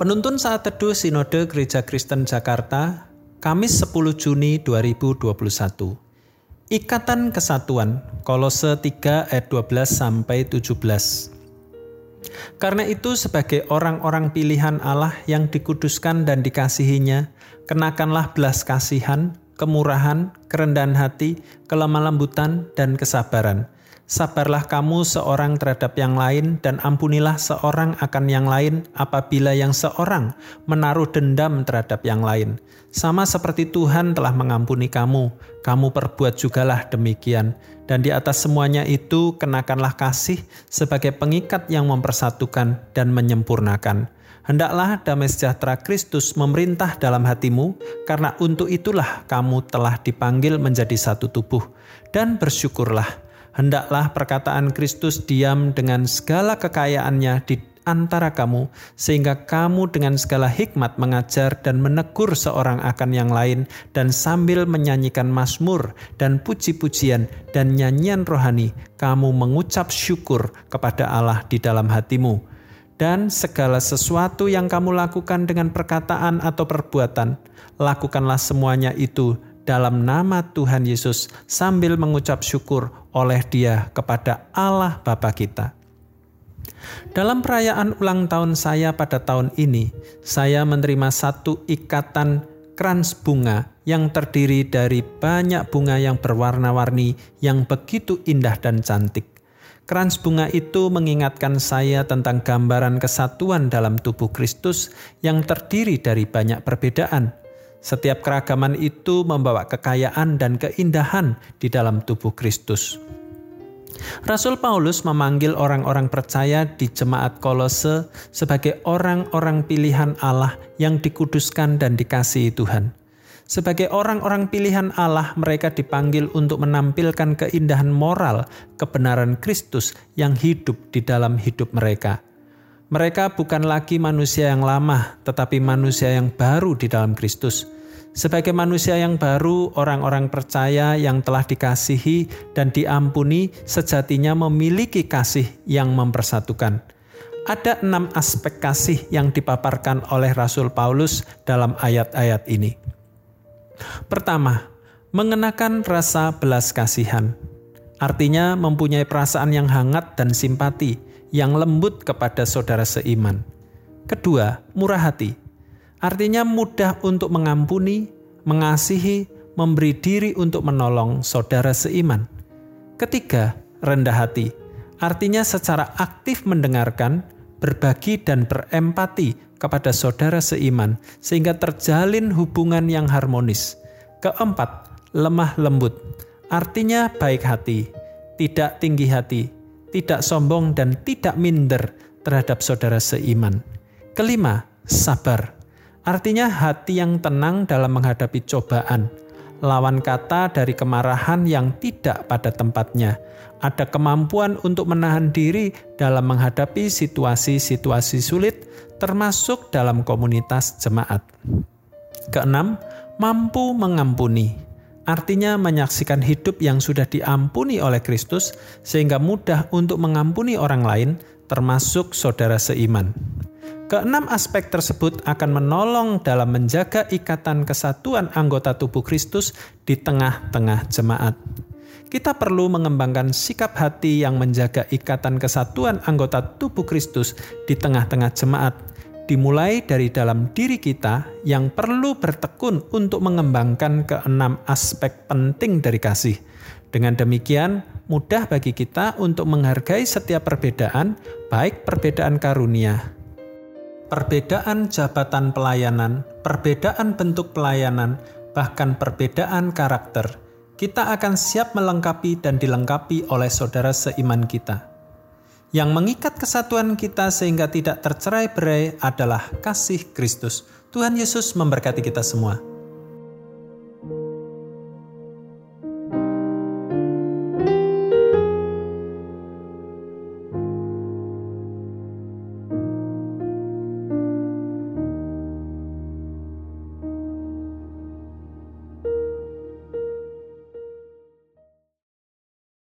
Penuntun saat teduh Sinode Gereja Kristen Jakarta, Kamis 10 Juni 2021. Ikatan Kesatuan, Kolose 3 ayat 12 sampai 17. Karena itu sebagai orang-orang pilihan Allah yang dikuduskan dan dikasihinya, kenakanlah belas kasihan, kemurahan, kerendahan hati, kelemah lembutan, dan kesabaran – Sabarlah kamu seorang terhadap yang lain, dan ampunilah seorang akan yang lain apabila yang seorang menaruh dendam terhadap yang lain. Sama seperti Tuhan telah mengampuni kamu, kamu perbuat jugalah demikian. Dan di atas semuanya itu, kenakanlah kasih sebagai pengikat yang mempersatukan dan menyempurnakan. Hendaklah damai sejahtera Kristus memerintah dalam hatimu, karena untuk itulah kamu telah dipanggil menjadi satu tubuh. Dan bersyukurlah hendaklah perkataan Kristus diam dengan segala kekayaannya di antara kamu, sehingga kamu dengan segala hikmat mengajar dan menegur seorang akan yang lain, dan sambil menyanyikan mazmur dan puji-pujian dan nyanyian rohani, kamu mengucap syukur kepada Allah di dalam hatimu. Dan segala sesuatu yang kamu lakukan dengan perkataan atau perbuatan, lakukanlah semuanya itu dalam nama Tuhan Yesus sambil mengucap syukur oleh Dia kepada Allah Bapa kita. Dalam perayaan ulang tahun saya pada tahun ini, saya menerima satu ikatan krans bunga yang terdiri dari banyak bunga yang berwarna-warni yang begitu indah dan cantik. Krans bunga itu mengingatkan saya tentang gambaran kesatuan dalam tubuh Kristus yang terdiri dari banyak perbedaan, setiap keragaman itu membawa kekayaan dan keindahan di dalam tubuh Kristus. Rasul Paulus memanggil orang-orang percaya di jemaat Kolose sebagai orang-orang pilihan Allah yang dikuduskan dan dikasihi Tuhan. Sebagai orang-orang pilihan Allah, mereka dipanggil untuk menampilkan keindahan moral kebenaran Kristus yang hidup di dalam hidup mereka. Mereka bukan lagi manusia yang lama, tetapi manusia yang baru di dalam Kristus. Sebagai manusia yang baru, orang-orang percaya yang telah dikasihi dan diampuni sejatinya memiliki kasih yang mempersatukan. Ada enam aspek kasih yang dipaparkan oleh Rasul Paulus dalam ayat-ayat ini. Pertama, mengenakan rasa belas kasihan. Artinya mempunyai perasaan yang hangat dan simpati yang lembut kepada saudara seiman. Kedua, murah hati. Artinya mudah untuk mengampuni, mengasihi, memberi diri untuk menolong saudara seiman. Ketiga, rendah hati. Artinya secara aktif mendengarkan, berbagi dan berempati kepada saudara seiman sehingga terjalin hubungan yang harmonis. Keempat, lemah lembut. Artinya baik hati, tidak tinggi hati, tidak sombong dan tidak minder terhadap saudara seiman. Kelima, sabar. Artinya hati yang tenang dalam menghadapi cobaan. Lawan kata dari kemarahan yang tidak pada tempatnya. Ada kemampuan untuk menahan diri dalam menghadapi situasi-situasi sulit, termasuk dalam komunitas jemaat. Keenam, mampu mengampuni artinya menyaksikan hidup yang sudah diampuni oleh Kristus, sehingga mudah untuk mengampuni orang lain, termasuk saudara seiman. Keenam aspek tersebut akan menolong dalam menjaga ikatan kesatuan anggota tubuh Kristus di tengah-tengah jemaat. Kita perlu mengembangkan sikap hati yang menjaga ikatan kesatuan anggota tubuh Kristus di tengah-tengah jemaat, dimulai dari dalam diri kita yang perlu bertekun untuk mengembangkan keenam aspek penting dari kasih. Dengan demikian, mudah bagi kita untuk menghargai setiap perbedaan, baik perbedaan karunia, perbedaan jabatan pelayanan, perbedaan bentuk pelayanan, bahkan perbedaan karakter. Kita akan siap melengkapi dan dilengkapi oleh saudara seiman kita. Yang mengikat kesatuan kita sehingga tidak tercerai berai adalah kasih Kristus. Tuhan Yesus memberkati kita semua.